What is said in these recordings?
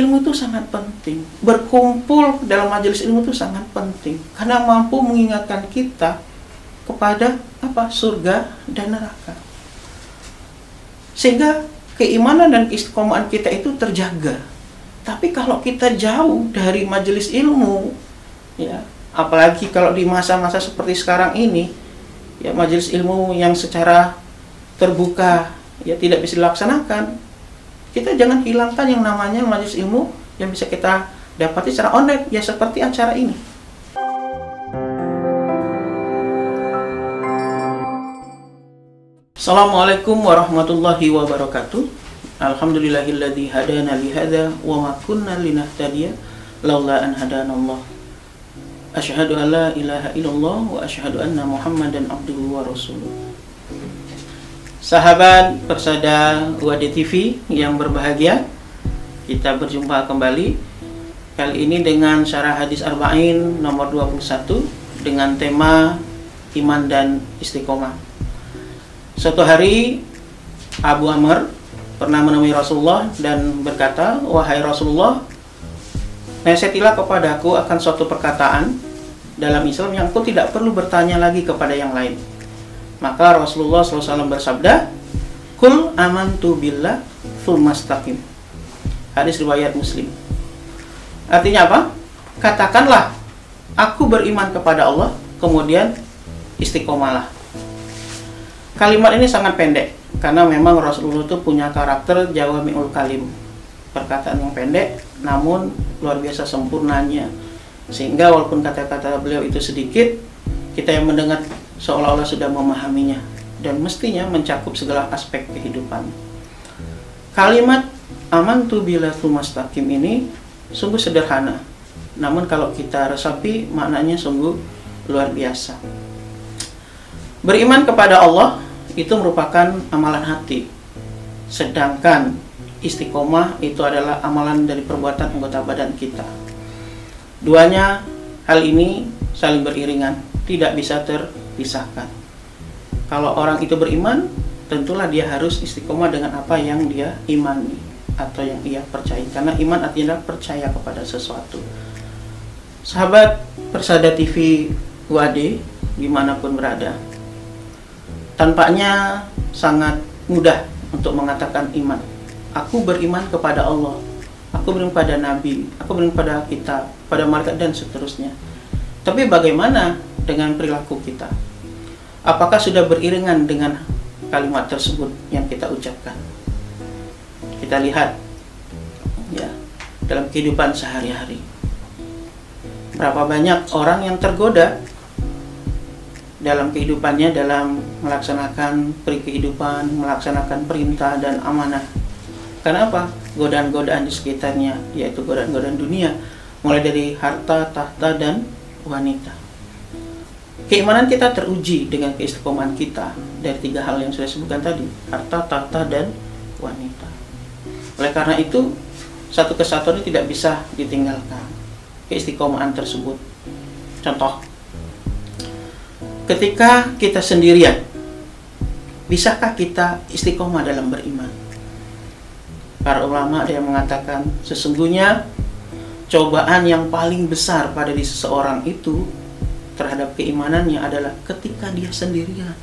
ilmu itu sangat penting. Berkumpul dalam majelis ilmu itu sangat penting karena mampu mengingatkan kita kepada apa? surga dan neraka. Sehingga keimanan dan keistiqomahan kita itu terjaga. Tapi kalau kita jauh dari majelis ilmu, ya, apalagi kalau di masa-masa seperti sekarang ini, ya majelis ilmu yang secara terbuka ya tidak bisa dilaksanakan, kita jangan hilangkan yang namanya majelis ilmu yang bisa kita dapati secara online ya seperti acara ini. Assalamualaikum warahmatullahi wabarakatuh. Alhamdulillahilladzi hadana li hadza wa ma kunna linahtadiya laula an hadanallah. Asyhadu an la ilaha illallah wa asyhadu anna Muhammadan abduhu wa rasuluh. Sahabat persada UAD TV yang berbahagia, kita berjumpa kembali kali ini dengan syarah hadis arba'in nomor 21 dengan tema iman dan istiqomah. Suatu hari Abu Amr pernah menemui Rasulullah dan berkata, "Wahai Rasulullah, nasihatilah kepadaku akan suatu perkataan dalam Islam yang aku tidak perlu bertanya lagi kepada yang lain." Maka Rasulullah SAW bersabda, Kul amantu billah fulmastaqim. Hadis riwayat Muslim. Artinya apa? Katakanlah, aku beriman kepada Allah, kemudian istiqomalah. Kalimat ini sangat pendek, karena memang Rasulullah itu punya karakter jawami'ul kalim. Perkataan yang pendek, namun luar biasa sempurnanya. Sehingga walaupun kata-kata beliau itu sedikit, kita yang mendengar seolah-olah sudah memahaminya dan mestinya mencakup segala aspek kehidupan. Kalimat aman tu bila mustaqim ini sungguh sederhana. Namun kalau kita resapi maknanya sungguh luar biasa. Beriman kepada Allah itu merupakan amalan hati. Sedangkan istiqomah itu adalah amalan dari perbuatan anggota badan kita. Duanya hal ini saling beriringan, tidak bisa ter pisahkan. Kalau orang itu beriman, tentulah dia harus istiqomah dengan apa yang dia imani atau yang ia percaya. Karena iman artinya percaya kepada sesuatu. Sahabat Persada TV UAD di mana pun berada, tampaknya sangat mudah untuk mengatakan iman. Aku beriman kepada Allah, aku beriman pada Nabi, aku beriman pada kita, pada malaikat dan seterusnya. Tapi bagaimana dengan perilaku kita? Apakah sudah beriringan dengan kalimat tersebut yang kita ucapkan? Kita lihat ya dalam kehidupan sehari-hari. Berapa banyak orang yang tergoda dalam kehidupannya dalam melaksanakan peri kehidupan, melaksanakan perintah dan amanah. Karena apa? Godaan-godaan di sekitarnya, yaitu godaan-godaan dunia, mulai dari harta, tahta, dan wanita. Keimanan kita teruji dengan keistiqomahan kita dari tiga hal yang sudah sebutkan tadi, harta, tahta, dan wanita. Oleh karena itu, satu kesatuan tidak bisa ditinggalkan. Keistiqomahan tersebut. Contoh, ketika kita sendirian, bisakah kita istiqomah dalam beriman? Para ulama ada yang mengatakan, sesungguhnya cobaan yang paling besar pada di seseorang itu terhadap keimanannya adalah ketika dia sendirian.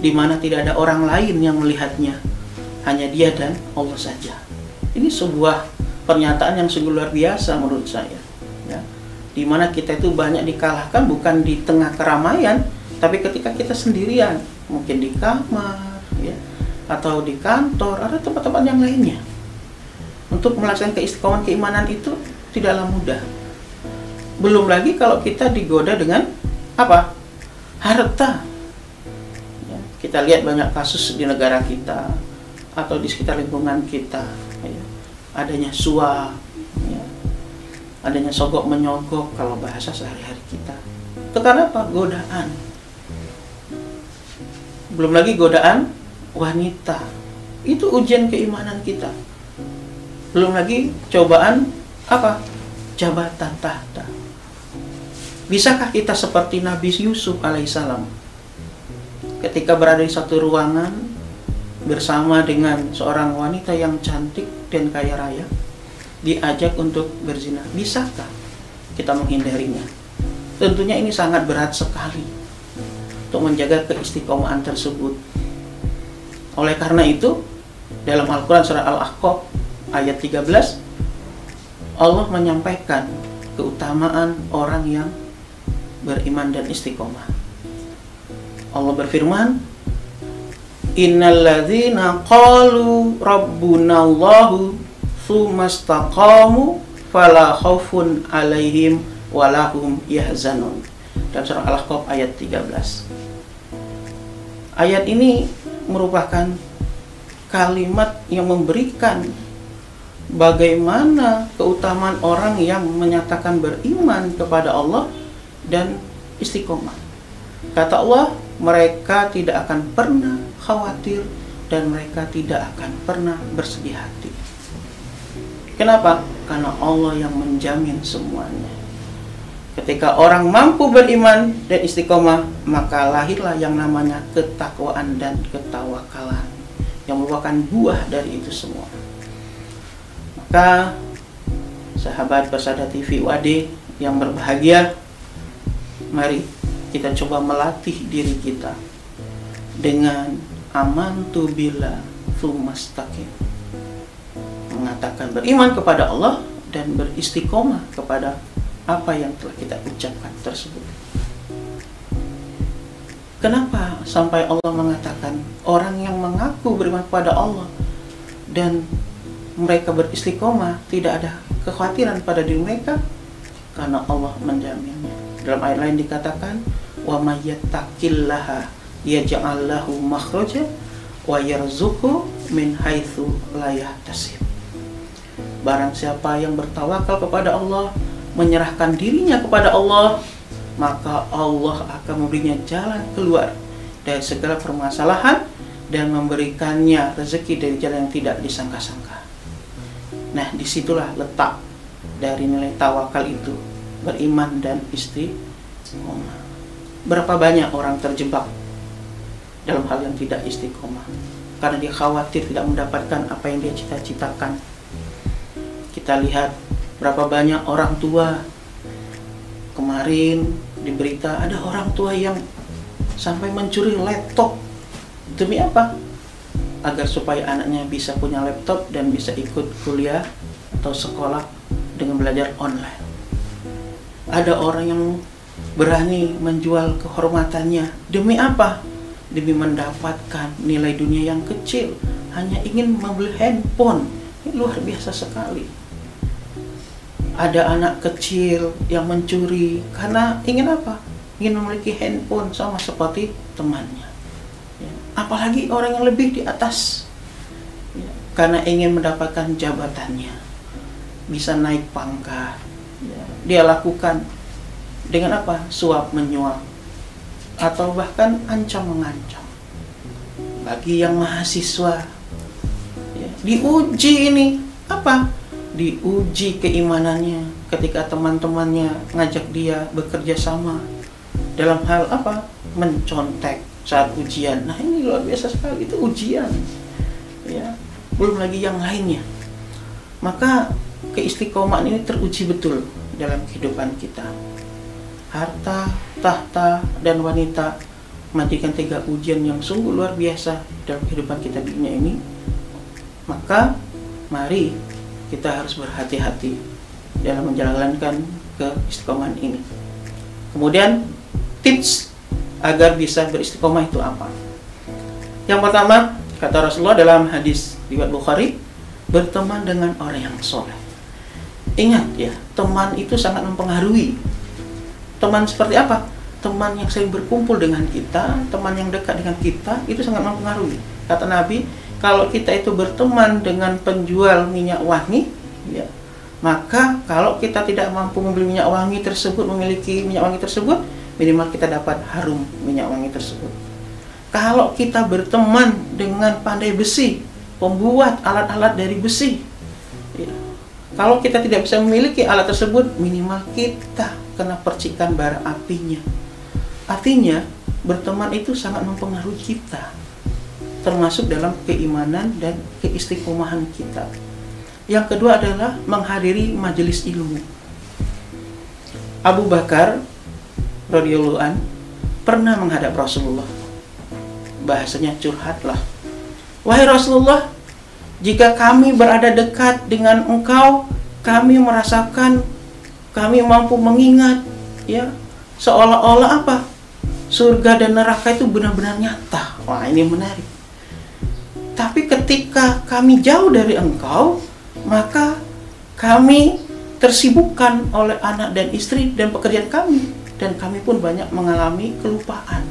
Di mana tidak ada orang lain yang melihatnya. Hanya dia dan Allah saja. Ini sebuah pernyataan yang sungguh luar biasa menurut saya. Ya. Di mana kita itu banyak dikalahkan bukan di tengah keramaian tapi ketika kita sendirian. Mungkin di kamar ya. Atau di kantor ada tempat-tempat yang lainnya. Untuk melaksanakan keistiqomahan keimanan itu tidaklah mudah belum lagi kalau kita digoda dengan apa? Harta. Ya, kita lihat banyak kasus di negara kita atau di sekitar lingkungan kita. Ya. Adanya suap, ya. adanya sogok menyogok kalau bahasa sehari-hari kita. Itu karena apa? Godaan. Belum lagi godaan wanita. Itu ujian keimanan kita. Belum lagi cobaan apa? Jabatan tahta Bisakah kita seperti Nabi Yusuf alaihissalam ketika berada di satu ruangan bersama dengan seorang wanita yang cantik dan kaya raya? diajak untuk berzina. Bisakah kita menghindarinya? Tentunya ini sangat berat sekali untuk menjaga keistiqomahan tersebut. Oleh karena itu, dalam Al-Quran surah Al-Ahqaf ayat 13, Allah menyampaikan keutamaan orang yang beriman dan istiqomah. Allah berfirman, Innalladzina qalu rabbuna Allahu tsumastaqamu fala khaufun alaihim walahum yahzanun. Dan surah Al-Ahqaf ayat 13. Ayat ini merupakan kalimat yang memberikan bagaimana keutamaan orang yang menyatakan beriman kepada Allah dan istiqomah. Kata Allah, mereka tidak akan pernah khawatir dan mereka tidak akan pernah bersedih hati. Kenapa? Karena Allah yang menjamin semuanya. Ketika orang mampu beriman dan istiqomah, maka lahirlah yang namanya ketakwaan dan ketawakalan yang merupakan buah dari itu semua. Maka sahabat Persada TV UAD yang berbahagia, mari kita coba melatih diri kita dengan aman tu bila mustaqim mengatakan beriman kepada Allah dan beristiqomah kepada apa yang telah kita ucapkan tersebut. Kenapa sampai Allah mengatakan orang yang mengaku beriman kepada Allah dan mereka beristiqomah tidak ada kekhawatiran pada diri mereka karena Allah menjaminnya. Dalam ayat lain dikatakan wa may yattaqillaha yaj'al lahu makhraja wa yarzuqhu min haitsu la yahtasib. Barang siapa yang bertawakal kepada Allah, menyerahkan dirinya kepada Allah, maka Allah akan memberinya jalan keluar dari segala permasalahan dan memberikannya rezeki dari jalan yang tidak disangka-sangka. Nah, di situlah letak dari nilai tawakal itu, beriman dan istiqomah. Berapa banyak orang terjebak dalam hal yang tidak istiqomah karena dia khawatir tidak mendapatkan apa yang dia cita-citakan. Kita lihat berapa banyak orang tua kemarin di berita ada orang tua yang sampai mencuri laptop demi apa? Agar supaya anaknya bisa punya laptop dan bisa ikut kuliah atau sekolah dengan belajar online. Ada orang yang berani menjual kehormatannya demi apa? Demi mendapatkan nilai dunia yang kecil, hanya ingin membeli handphone. Ini luar biasa sekali ada anak kecil yang mencuri karena ingin apa? Ingin memiliki handphone sama seperti temannya. Ya. Apalagi orang yang lebih di atas, ya. karena ingin mendapatkan jabatannya, bisa naik pangkat. Dia lakukan. Dengan apa? Suap menyuap, atau bahkan ancam mengancam. Bagi yang mahasiswa, ya. diuji ini. Apa? diuji keimanannya ketika teman-temannya ngajak dia bekerja sama. Dalam hal apa? Mencontek saat ujian. Nah ini luar biasa sekali. Itu ujian. Ya belum lagi yang lainnya. Maka keistiqomahan ini teruji betul dalam kehidupan kita harta tahta dan wanita matikan tiga ujian yang sungguh luar biasa dalam kehidupan kita di dunia ini maka mari kita harus berhati-hati dalam menjalankan ke istiqomah ini. Kemudian tips agar bisa beristiqomah itu apa? Yang pertama, kata Rasulullah dalam hadis riwayat Bukhari, berteman dengan orang yang soleh. Ingat ya, teman itu sangat mempengaruhi. Teman seperti apa? Teman yang sering berkumpul dengan kita, teman yang dekat dengan kita, itu sangat mempengaruhi. Kata Nabi, kalau kita itu berteman dengan penjual minyak wangi, ya, maka kalau kita tidak mampu membeli minyak wangi tersebut, memiliki minyak wangi tersebut, minimal kita dapat harum minyak wangi tersebut. Kalau kita berteman dengan pandai besi, pembuat alat-alat dari besi, kalau kita tidak bisa memiliki alat tersebut, minimal kita kena percikan bara apinya. Artinya, berteman itu sangat mempengaruhi kita termasuk dalam keimanan dan keistiqomahan kita. yang kedua adalah menghadiri majelis ilmu. Abu Bakar radhiyallahu an pernah menghadap Rasulullah. Bahasanya curhatlah. Wahai Rasulullah, jika kami berada dekat dengan engkau, kami merasakan kami mampu mengingat ya seolah-olah apa? Surga dan neraka itu benar-benar nyata. Wah, ini menarik. Tapi ketika kami jauh dari engkau, maka kami tersibukkan oleh anak dan istri dan pekerjaan kami dan kami pun banyak mengalami kelupaan.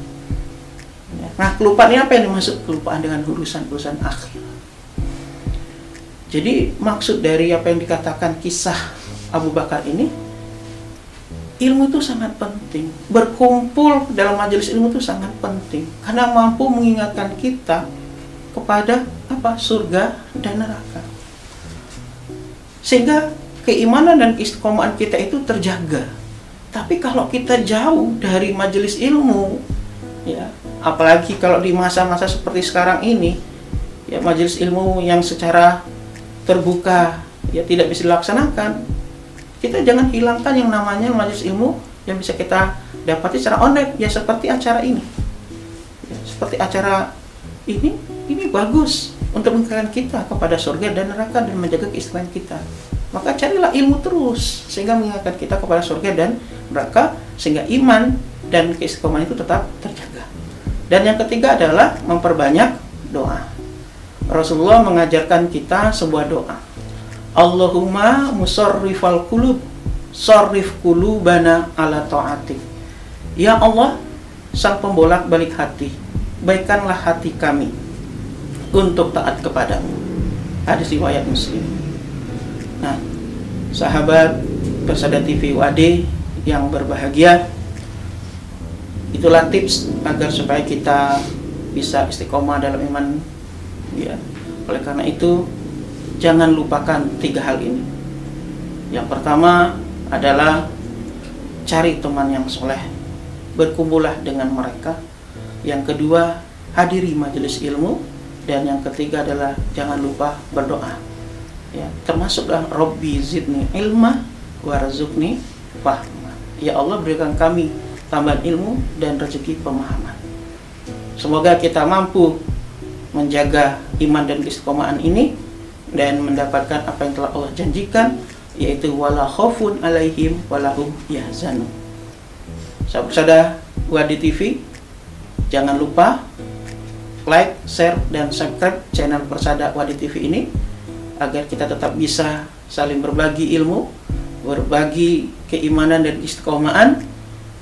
Ya, nah, kelupaan ini apa yang dimaksud kelupaan dengan urusan-urusan akhir? Jadi maksud dari apa yang dikatakan kisah Abu Bakar ini, ilmu itu sangat penting. Berkumpul dalam majelis ilmu itu sangat penting karena mampu mengingatkan kita kepada apa surga dan neraka sehingga keimanan dan keistiqomahan kita itu terjaga. Tapi kalau kita jauh dari majelis ilmu, ya, apalagi kalau di masa-masa seperti sekarang ini, ya majelis ilmu yang secara terbuka ya tidak bisa dilaksanakan, kita jangan hilangkan yang namanya majelis ilmu yang bisa kita dapati secara online, ya seperti acara ini, ya, seperti acara ini, ini bagus untuk mengangkat kita kepada surga dan neraka dan menjaga keistimewaannya kita. Maka carilah ilmu terus sehingga mengingatkan kita kepada surga dan neraka sehingga iman dan keistiqomahan itu tetap terjaga. Dan yang ketiga adalah memperbanyak doa. Rasulullah mengajarkan kita sebuah doa. Allahumma musarrifal kulub sarrif kulubana ala ta'atik. Ya Allah, sang pembolak balik hati, baikkanlah hati kami untuk taat kepadamu. Hadis riwayat Muslim. Nah, sahabat Persada TV WAD yang berbahagia, itulah tips agar supaya kita bisa istiqomah dalam iman. Ya, oleh karena itu jangan lupakan tiga hal ini. Yang pertama adalah cari teman yang soleh, berkumpullah dengan mereka. Yang kedua, hadiri majelis ilmu. Dan yang ketiga adalah jangan lupa berdoa. Ya termasuklah Robbi zidni ilma warzukni fahma. Ya Allah berikan kami tambahan ilmu dan rezeki pemahaman. Semoga kita mampu menjaga iman dan istiqomahan ini dan mendapatkan apa yang telah Allah janjikan yaitu wala khaufun alaihim walahum yahzanun. Sahabat-sahabat Wadi TV jangan lupa like, share, dan subscribe channel Persada Wadi TV ini agar kita tetap bisa saling berbagi ilmu, berbagi keimanan dan istiqomahan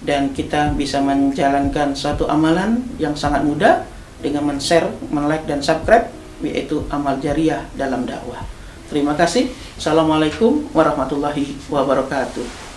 dan kita bisa menjalankan suatu amalan yang sangat mudah dengan men-share, men-like dan subscribe yaitu amal jariah dalam dakwah. Terima kasih. Assalamualaikum warahmatullahi wabarakatuh.